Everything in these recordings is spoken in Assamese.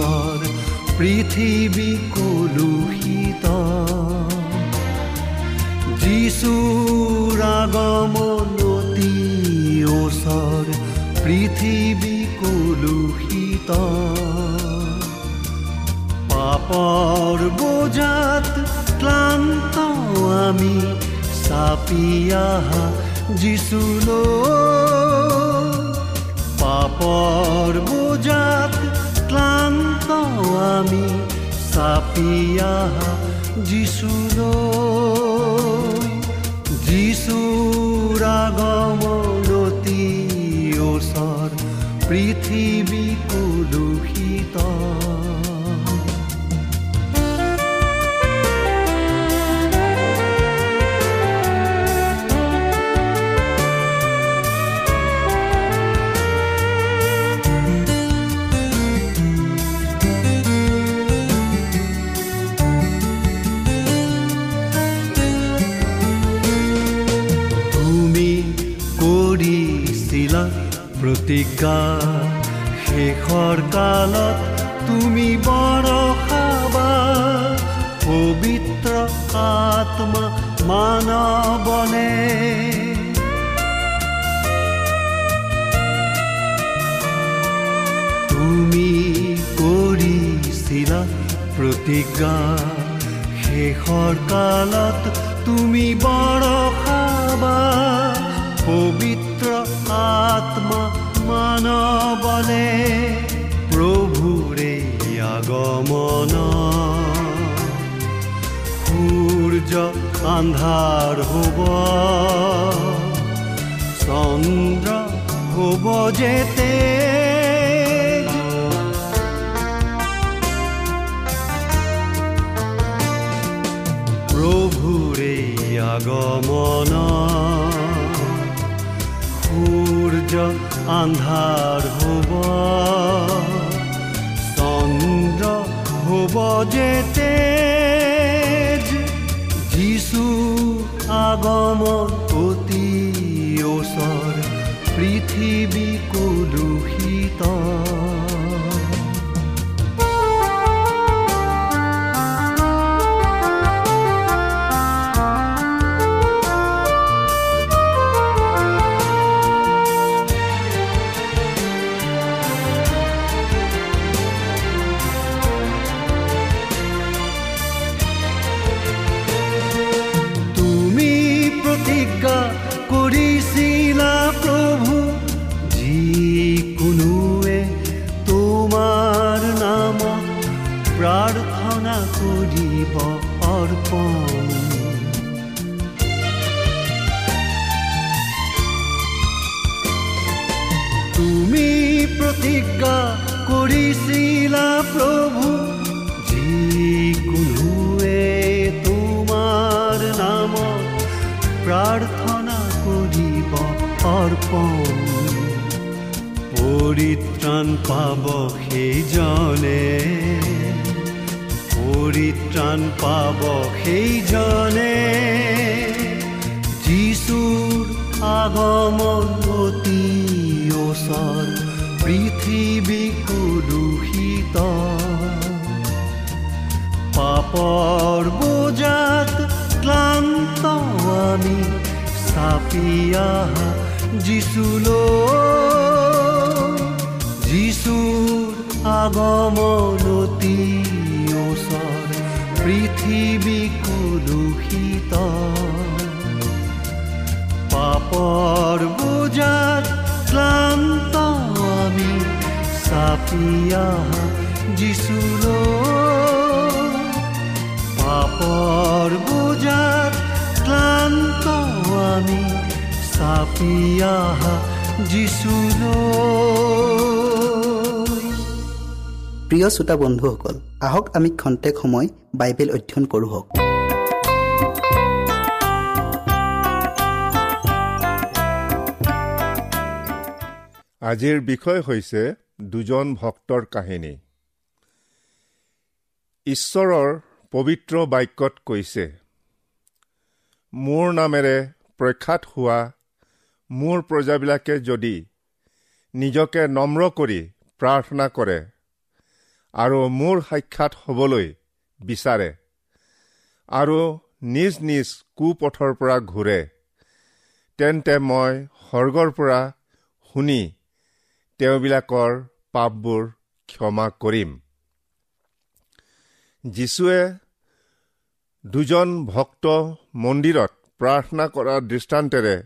ওচৰ পৃথিৱী কলুষিত। যিচুৰ আগমন অতি ওচৰ পৃথিৱী কলুষিত। পাপৰ বোজাত ক্লান্ত আমি চাপি আহা যিচুলৈ পাপৰ বোজাত ক্লান্ত আমি চাপি আহা যিচুৰ আগমনতি প্ৰতিজ্ঞা শেষৰ কালত তুমি বৰষাবা পবিত্ৰ আত্মা মানৱনে তুমি কৰিছিলা প্ৰতিজ্ঞা শেষৰ কালত তুমি বৰষাবা পবিত্ৰ আত্মা মানৱনে প্ৰভুৰে আগমন। সূৰ্য আন্ধাৰ হ'ব চন্দ্ৰ হ'ব যেতে আন্ধাৰ হ'ব চন্দ্ৰ হ'ব যেতে যিচু আগমন অতি ওচৰ পৃথিৱী কলুষিত। কৰিছিলা পৰিত্ৰাণ পাব সেইজনে। পৰিত্ৰাণ পাব সেইজনে। যিচুৰ আগমন অতি পৃথিৱী কুদূষিত পাপৰ বোজাত ক্লান্ত আমি চাপিয়া যিচুলৈ যিচুৰ আগমনতি ওচৰ পৃথিৱী কুদূষিত পাপৰ বোজাত ক্লান্ত আমি চাপিয়া যিচুলৈ পাপৰ বোজাত ক্লান্ত আমি চাপিয়া যিচুলৈ প্ৰিয় শ্ৰোতা বন্ধুসকল আহক আমি খন্তেক সময় বাইবেল অধ্যয়ন কৰোঁ হওক। আজিৰ বিষয় হৈছে দুজন ভক্তৰ কাহিনী। ঈশ্বৰৰ পবিত্ৰ বাক্যত কৈছে মোৰ নামেৰে প্ৰখ্যাত হোৱা মোৰ প্ৰজাবিলাকে যদি নিজকে নম্ৰ কৰি প্ৰাৰ্থনা কৰে আৰু মোৰ সাক্ষাৎ হ'বলৈ বিচাৰে আৰু নিজ নিজ কুপথৰ পৰা ঘূৰে। তেন্তে মই স্বৰ্গৰ পৰা শুনি তেওঁবিলাকৰ পাপবোৰ ক্ষমা কৰিম। যীশুৱে দুজন ভক্ত মন্দিৰত প্ৰাৰ্থনা কৰাৰ দৃষ্টান্তেৰে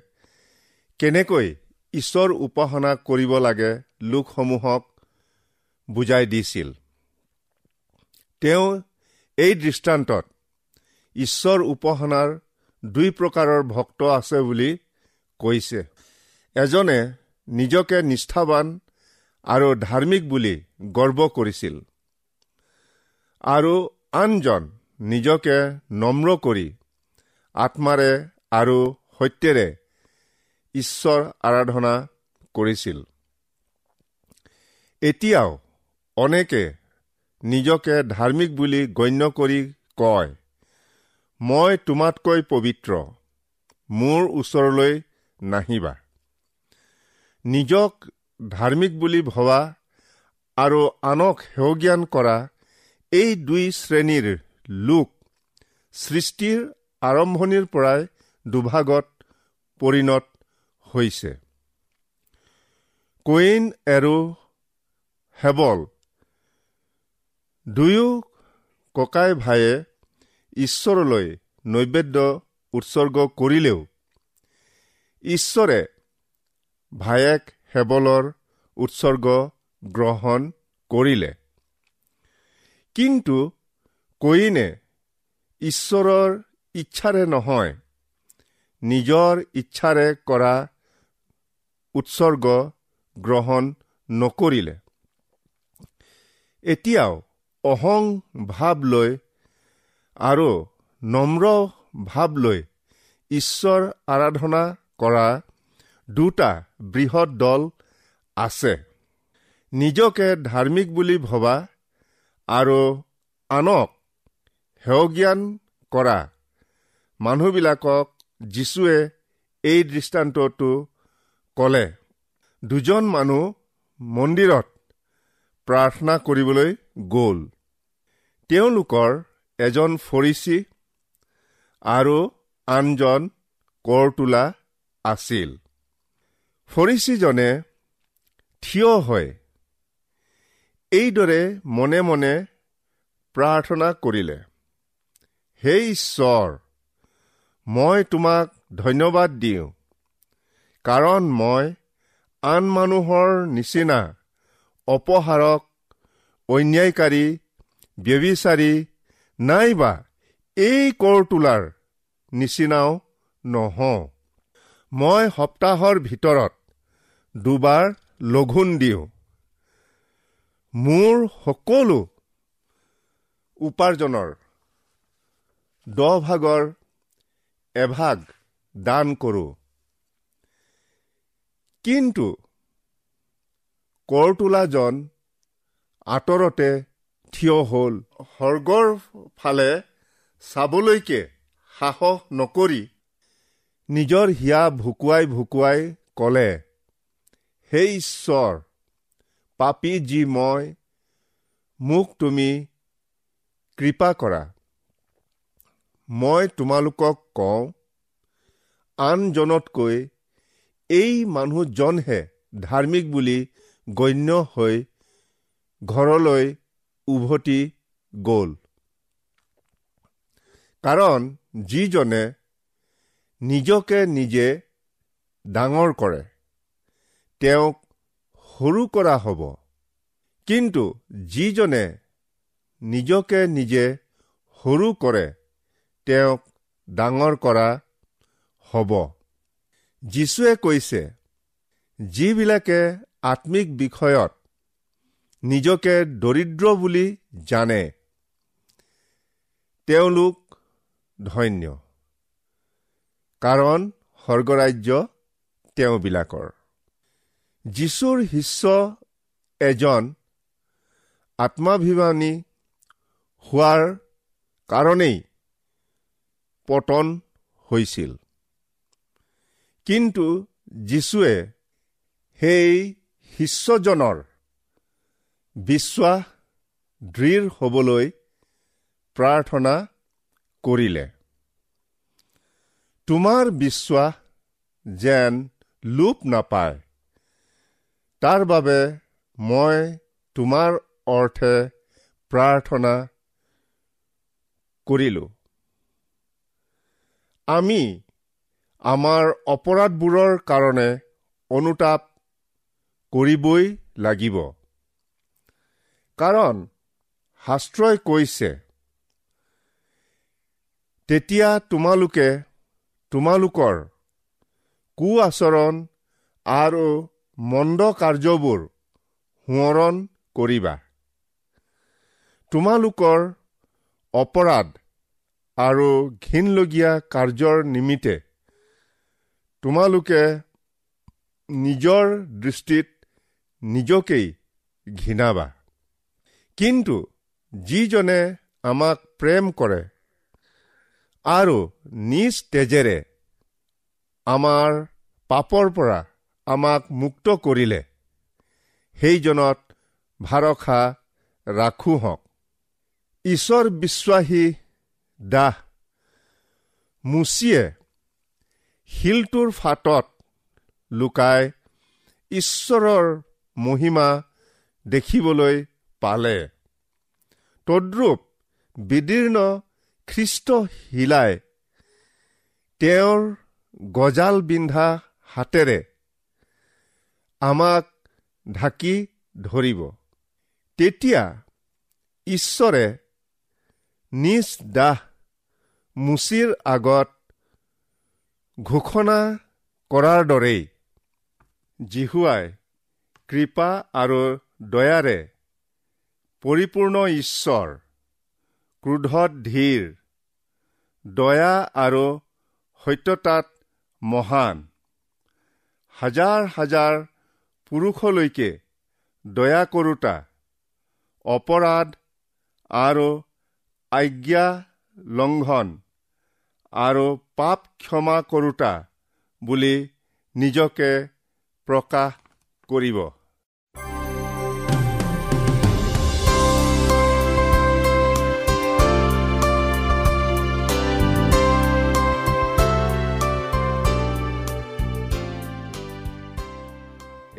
কেনেকৈ ঈশ্বৰ উপাসনা কৰিব লাগে লোকসমূহক বুজাই দিছিল। তেওঁ এই দৃষ্টান্তত ঈশ্বৰ উপাসনাৰ দুই প্ৰকাৰৰ ভক্ত আছে বুলি কৈছে। এজনে নিজকে নিষ্ঠাবান আৰু ধাৰ্মিক বুলি গৰ্ব কৰিছিল আৰু আনজন নিজকে নম্ৰ কৰি আত্মাৰে আৰু সত্যেৰে ঈশ্বৰ আৰাধনা কৰিছিল। এতিয়াও অনেকে নিজকে ধাৰ্মিক বুলি গণ্য কৰি কয় মই তোমাতকৈ পবিত্ৰ মোৰ ওচৰলৈ নাহিবা। নিজক ধাৰ্মিক বুলি ভবা আৰু আনক সেৱজ্ঞান কৰা এই দুই শ্ৰেণীৰ লোক সৃষ্টিৰ আৰম্ভণিৰ পৰাই দুভাগত পৰিণত হৈছে। কুইন আৰু হেবল দুয়ো ককাই ভায়ে ঈশ্বৰলৈ নৈবেদ্য উৎসৰ্গ কৰিলেও ঈশ্বৰে ভায়েক হেবলৰ উৎসৰ্গ গ্ৰহণ কৰিলে। কিন্তু কইনে ঈশ্বৰৰ ইচ্ছাৰে নহয় নিজৰ ইচ্ছাৰে কৰা উৎসৰ্গ গ্ৰহণ নকৰিলে। এতিয়াও অহং ভাৱ লৈ আৰু নম্ৰ ভাৱ লৈ ঈশ্বৰ আৰাধনা কৰা দুটা বৃহৎ দল আছে। নিজকে ধাৰ্মিক বুলি ভবা আৰু আনক সেৱজ্ঞান কৰা। মানুহবিলাকক যীশুৱে এই দৃষ্টান্তটো ক'লে। দুজন মানুহ মন্দিৰত প্ৰাৰ্থনা কৰিবলৈ গ'ল। তেওঁলোকৰ এজন ফৰিচী আৰু আনজন কৰ তোলা আছিল। ফৰিচীজনে থিয় হৈ এইদৰে মনে মনে প্ৰাৰ্থনা কৰিলে হে ঈশ্বৰ মই তোমাক ধন্যবাদ দিওঁ কাৰণ মই আন মানুহৰ নিচিনা অপহাৰক অন্যায়কাৰী ব্যবিচাৰী নাইবা এই কৰ তোলাৰ নিচিনাও নহওঁ। মই সপ্তাহৰ ভিতৰত দুবাৰ লঘোণ দিওঁ। মোৰ সকলো উপাৰ্জনৰ দহ ভাগৰ এভাগ দান কৰোঁ। কিন্তু কৰ তোলাজন আঁতৰতে থিয় হ'ল। সৰ্গৰ ফালে চাবলৈকে সাহস নকৰি নিজৰ হিয়া ভুকুৱাই ভুকুৱাই ক'লে হে ঈশ্বৰ পাপী যি মই মোক তুমি কৃপা কৰা। মই তোমালোকক কওঁ আনজনতকৈ এই মানুহজনহে ধাৰ্মিক বুলি গণ্য হৈ ঘৰলৈ উভতি গ'ল। কাৰণ যিজনে নিজকে নিজে ডাঙৰ কৰে তেওঁক সৰু কৰা হ'ব। কিন্তু যিজনে নিজকে নিজে সৰু কৰে তেওঁক ডাঙৰ কৰা হ'ব। যীশুৱে কৈছে যিবিলাকে আত্মিক বিষয়ত নিজকে দৰিদ্ৰ বুলি জানে। তেওঁলোক ধন্য। কাৰণ স্বৰ্গৰাজ্য তেওঁবিলাকৰ। যীশুৰ শিষ্য এজন আত্মাভিমানী হোৱাৰ কাৰণেই পতন হৈছিল। কিন্তু যীশুৱে সেই শিষ্যজনৰ বিশ্বাস দৃঢ় হ'বলৈ প্ৰাৰ্থনা কৰিলে। তোমাৰ বিশ্বাস যেন লোপ নাপায় তাৰ বাবে মই তোমাৰ অৰ্থে প্ৰাৰ্থনা কৰিলোঁ। আমি আমাৰ অপৰাধবোৰৰ কাৰণে অনুতাপ কৰিবই লাগিব। কাৰণ শাস্ত্ৰই কৈছে। তেতিয়া তোমালোকে তোমালোকৰ কু আচৰণ আৰু মন্দ কাৰ্যবোৰ সোঁৱৰণ কৰিবা। তোমালোকৰ অপৰাধ আৰু ঘিনলগীয়া কাৰ্যৰ নিমিত্তে তোমালোকে নিজৰ দৃষ্টিত নিজকেই ঘৃণাবা। কিন্তু যিজনে আমাক প্ৰেম কৰে আৰু নিজ তেজেৰে আমাৰ পাপৰ পৰা আমাক মুক্ত কৰিলে সেইজনত ভাৰসা ৰাখো হওক ঈশ্বৰ বিশ্বাসী দাহ মুচিয়ে শিলটোৰ ফাটত লুকাই ঈশ্বৰৰ মহিমা দেখিবলৈ পালে। তদ্ৰূপ বিদীৰ্ণ খ্ৰীষ্ট শিলাই তেওঁৰ গজাল বিন্ধা হাতেৰে আমাক ঢাকি ধৰিব। তেতিয়া ঈশ্বৰে নিজ দাহ মুচিৰ আগত ঘোষণা কৰাৰ দৰেই জিহুৱাই কৃপা আৰু দয়াৰে পৰিপূৰ্ণ ঈশ্বৰ ক্ৰোধত ধীৰ দয়া আৰু সত্যতাত মহান। হাজাৰ হাজাৰ পুৰুষলৈকে দয়া কৰোতা অপৰাধ আৰু আজ্ঞা লংঘন আৰু পাপ ক্ষমা কৰোতা বুলি নিজকে প্ৰকাশ কৰিব।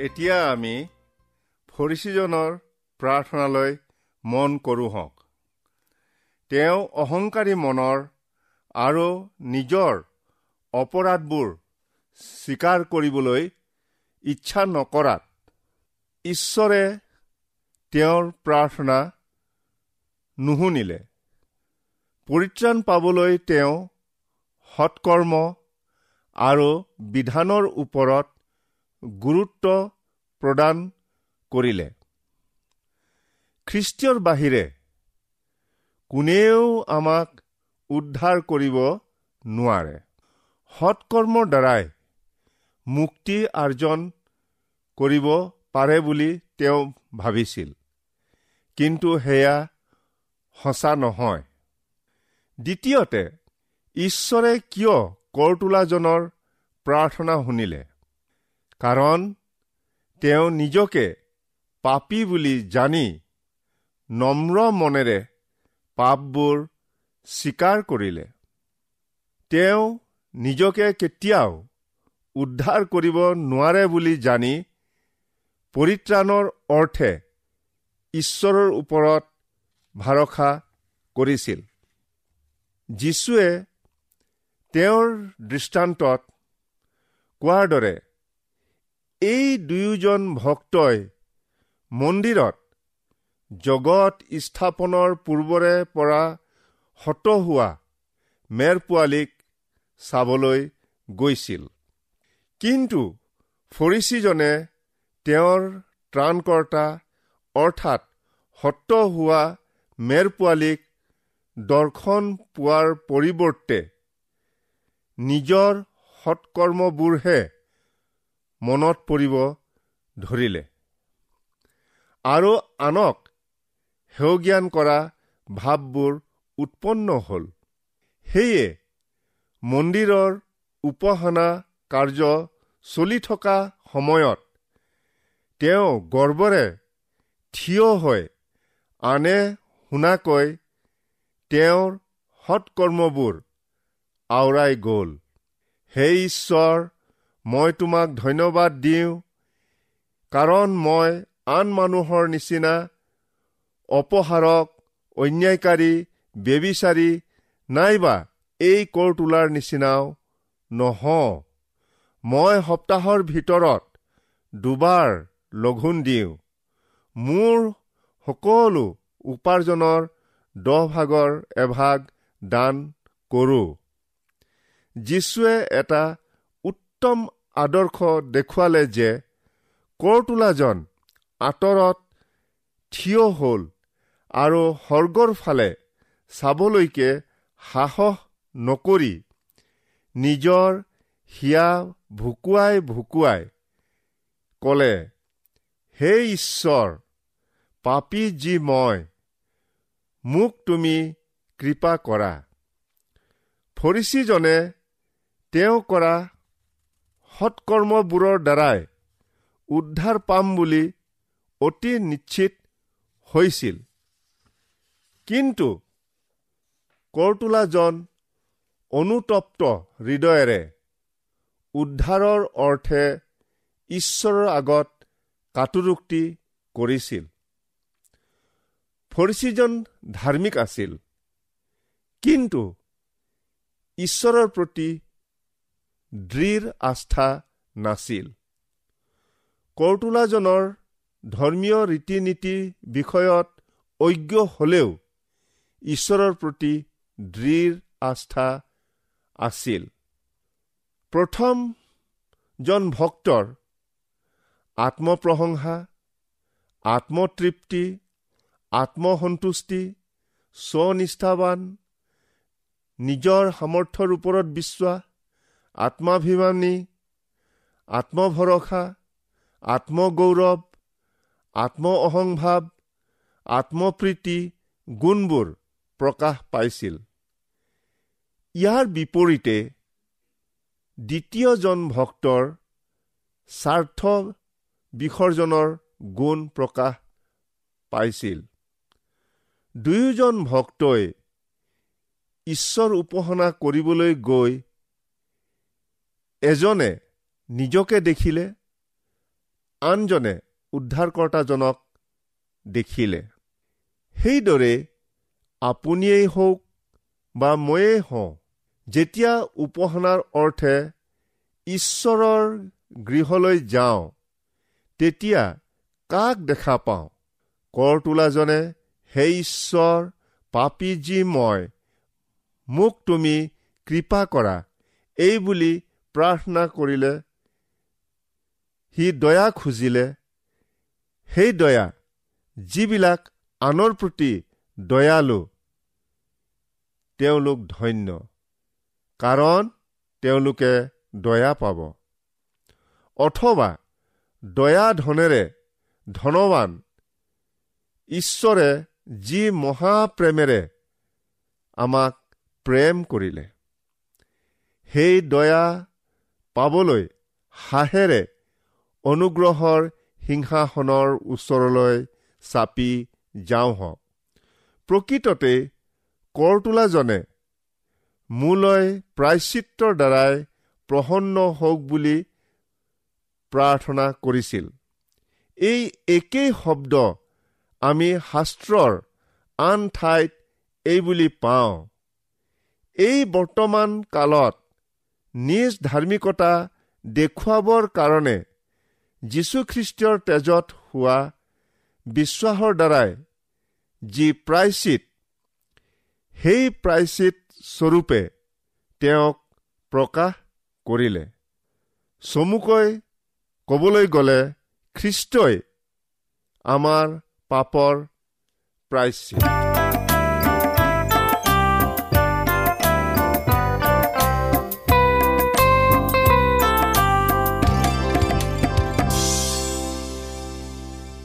এতিয়া আমি ফৰিচীজনৰ প্ৰাৰ্থনালৈ মন কৰোঁ হওক। তেওঁ অহংকাৰী মনৰ আৰু নিজৰ অপৰাধবোৰ স্বীকাৰ কৰিবলৈ ইচ্ছা নকৰাত ঈশ্বৰে তেওঁৰ প্ৰাৰ্থনা নুশুনিলে। পৰিত্ৰাণ পাবলৈ তেওঁ সৎকৰ্ম আৰু বিধানৰ ওপৰত গুৰুত্ব প্ৰদান কৰিলে। খ্ৰীষ্টীয়ৰ বাহিৰে কোনেও আমাক উদ্ধাৰ কৰিব নোৱাৰে। সৎকৰ্মৰ দ্বাৰাই মুক্তি আৰ্জন কৰিব পাৰে বুলি তেওঁ ভাবিছিল। কিন্তু সেয়া সঁচা নহয়। দ্বিতীয়তে ঈশ্বৰে কিয় কৰতোলাজনৰ প্ৰাৰ্থনা শুনিলে? কাৰণ তেওঁ নিজকে পাপী বুলি জানি নম্ৰ মনেৰে পাপবোৰ স্বীকাৰ কৰিলে। তেওঁ নিজকে কেতিয়াও উদ্ধাৰ কৰিব নোৱাৰে বুলি জানি পৰিত্ৰাণৰ অৰ্থে ঈশ্বৰৰ ওপৰত ভৰসা কৰিছিল। যীশুৱে তেওঁৰ দৃষ্টান্তত কোৱাৰ দৰে এই দুয়োজন ভক্তই মন্দিৰত জগত স্থাপনৰ পূৰ্বৰে পৰা হত হোৱা মেৰ পোৱালীক চাবলৈ গৈছিল। কিন্তু ফৰিচীজনে তেওঁৰ ত্ৰাণকৰ্তা অৰ্থাৎ সত্য হোৱা মেৰ পোৱালীক দৰ্শন পোৱাৰ পৰিৱৰ্তে নিজৰ সৎকৰ্মবোৰহে মনত পৰিব ধৰিলে। আৰু আনক সেউজ্ঞান কৰা ভাৱবোৰ উৎপন্ন হ'ল। সেয়ে মন্দিৰৰ উপাসনা কাৰ্য চলি থকা সময়ত তেওঁ গৰ্বৰে থিয় হৈ আনে শুনাকৈ তেওঁৰ সৎকৰ্মবোৰ আওৰাই গ'ল। হে ঈশ্বৰ মই তোমাক ধন্যবাদ দিওঁ কাৰণ মই আন মানুহৰ নিচিনা অপহাৰক অন্যায়কাৰী বেবিচাৰী নাইবা এই কৰ তোলাৰ নিচিনাও নহওঁ। মই সপ্তাহৰ ভিতৰত দুবাৰ লঘোণ দিওঁ। মোৰ সকলো উপাৰ্জনৰ দহ ভাগৰ এভাগ দান কৰোঁ। যীশুৱে এটা উত্তম আদৰ্শ দেখুৱালে যে কৰ তোলাজন আঁতৰত থিয় হ'ল আৰু সৰ্গৰ ফালে চাবলৈকে সাহস নকৰি নিজৰ হিয়া ভুকুৱাই ভুকুৱাই কলে হে ঈশ্বৰ পাপী যি মই মোক তুমি কৃপা কৰা। ফৰিচীজনে তেওঁ কৰা সৎকৰ্মবোৰৰ দ্বাৰাই উদ্ধাৰ পাম বুলি অতি নিশ্চিত হৈছিল। কিন্তু কৰতোলাজন অনুতপ্ত হৃদয়েৰে উদ্ধাৰৰ অৰ্থে ঈশ্বৰৰ আগত কাটুৰুক্তি কৰিছিল। ফৰিচীজন ধাৰ্মিক আছিল কিন্তু ঈশ্বৰৰ প্ৰতি দৃঢ় আস্থা নাছিল। কৰ্তোলাজনৰ ধৰ্মীয় ৰীতি নীতি বিষয়ত অজ্ঞ হলেও ঈশ্বৰৰ প্ৰতি দৃঢ় আস্থা আছিল। প্ৰথমজন ভক্তৰ আত্মপ্ৰশংসা আত্মতৃপ্তি আত্মসন্তুষ্টি স্বনিষ্ঠাবান নিজৰ সামৰ্থ্যৰ ওপৰত বিশ্বাস আত্মাভিমানী আত্মভৰসা আত্মগৌৰৱ আত্ম অহংভাৱ আত্মপ্ৰীতি গুণবোৰ প্ৰকাশ পাইছিল। ইয়াৰ বিপৰীতে দ্বিতীয়জন ভক্তৰ স্বাৰ্থ বিসৰ্জনৰ গুণ প্ৰকাশ পাইছিল। দুয়োজন ভক্তই ঈশ্বৰ উপাসনা কৰিবলৈ গৈ এজনে নিজকে দেখিলে আনজনে উদ্ধাৰকৰ্তাজনক দেখিলে। সেইদৰে আপুনিয়েই হওক বা ময়েই হওঁ যেতিয়া উপাসনাৰ অৰ্থে ঈশ্বৰৰ গৃহলৈ যাওঁ তেতিয়া কাক দেখা পাওঁ? কৰ তোলাজনে হে ঈশ্বৰ পাপী যি মই মোক তুমি কৃপা কৰা। এই বুলি প্ৰাৰ্থনা কৰিলে সি দয়া খুজিলে। সেই দয়া যিবিলাক আনৰ প্ৰতি দয়ালু তেওঁলোক ধন্য কাৰণ তেওঁলোকে দয়া পাব। অথবা দয়া ধনেৰে ধনৱান ঈশ্বৰে যি মহাপ্ৰেমেৰে আমাক প্ৰেম কৰিলে। সেই দয়া পাবলৈ হাঁহেৰে অনুগ্ৰহৰ সিংহাসনৰ ওচৰলৈ চাপি যাওঁ হওক প্ৰকৃততে কৰ তোলাজনে মোলৈ প্ৰায়চিত্ৰৰ দ্বাৰাই প্ৰসন্ন হওক বুলি প্ৰাৰ্থনা কৰিছিল। এই একেই শব্দ আমি শাস্ত্ৰৰ আন ঠাইত এই বুলি পাওঁ। এই বৰ্তমান কালত নিজ ধাৰ্মিকতা দেখুৱাবৰ কাৰণে যীশুখ্ৰীষ্টৰ তেজত হোৱা বিশ্বাসৰ দ্বাৰাই যি প্ৰায়চিত সেই প্ৰায়চিত স্বৰূপে তেওঁক প্ৰকাশ কৰিলে। চমুকৈ ক'বলৈ গ'লে খ্ৰীষ্টই আমাৰ পাপৰ প্ৰায়চিত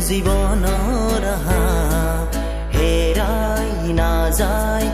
জীৱনৰ হেৰাই নাযায়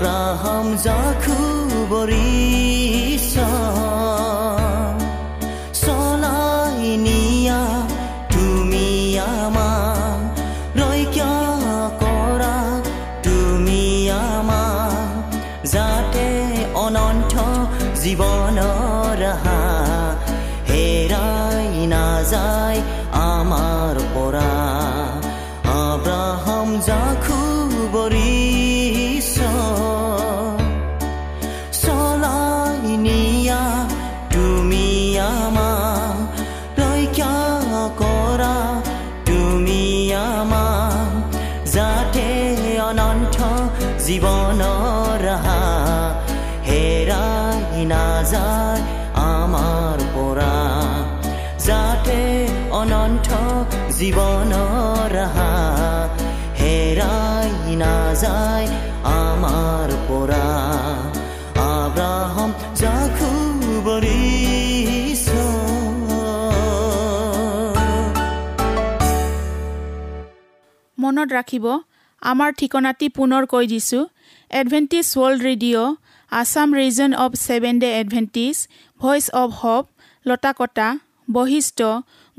আব্ৰাহম জাখু জীৱনৰ হেৰাই নাযায় আমাৰ পৰা। আব্ৰাহম জাখু বৰিছ মনত ৰাখিব আমাৰ ঠিকনাটি পুনৰ কৈ দিছোঁ। Adventist World Radio' Assam region of seven day Adventist voice of hope Latakata Basistha